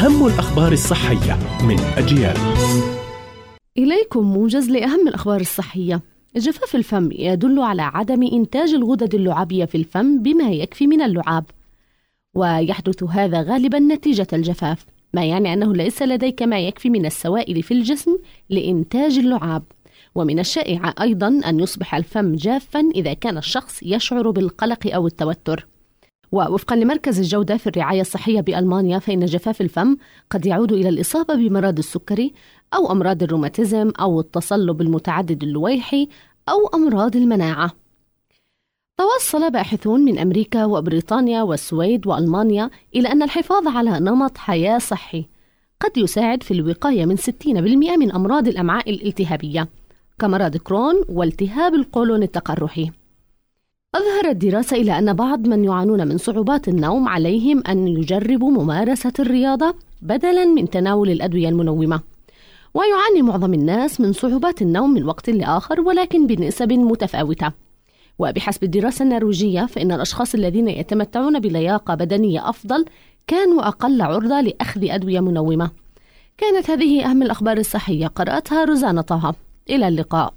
أهم الأخبار الصحية من أجيال. إليكم موجز لأهم الأخبار الصحية. جفاف الفم يدل على عدم إنتاج الغدد اللعابية في الفم بما يكفي من اللعاب. ويحدث هذا غالبا نتيجة الجفاف ما يعني أنه ليس لديك ما يكفي من السوائل في الجسم لإنتاج اللعاب. ومن الشائع أيضا أن يصبح الفم جافا إذا كان الشخص يشعر بالقلق أو التوتر. ووفقا لمركز الجودة في الرعاية الصحية بألمانيا فإن جفاف الفم قد يعود إلى الإصابة بمرض السكري أو أمراض الروماتيزم أو التصلب المتعدد اللويحي أو أمراض المناعة. توصل باحثون من أمريكا وبريطانيا والسويد وألمانيا إلى أن الحفاظ على نمط حياة صحي قد يساعد في الوقاية من 60% من أمراض الأمعاء الالتهابية كمرض كرون والتهاب القولون التقرحي. أظهرت دراسة إلى أن بعض من يعانون من صعوبات النوم عليهم أن يجربوا ممارسة الرياضة بدلاً من تناول الأدوية المنومة. ويعاني معظم الناس من صعوبات النوم من وقت لآخر ولكن بنسب متفاوتة. وبحسب الدراسة النرويجية فإن الأشخاص الذين يتمتعون بلياقة بدنية أفضل كانوا أقل عرضة لأخذ أدوية منومة. كانت هذه أهم الأخبار الصحية قرأتها روزانا طه. إلى اللقاء.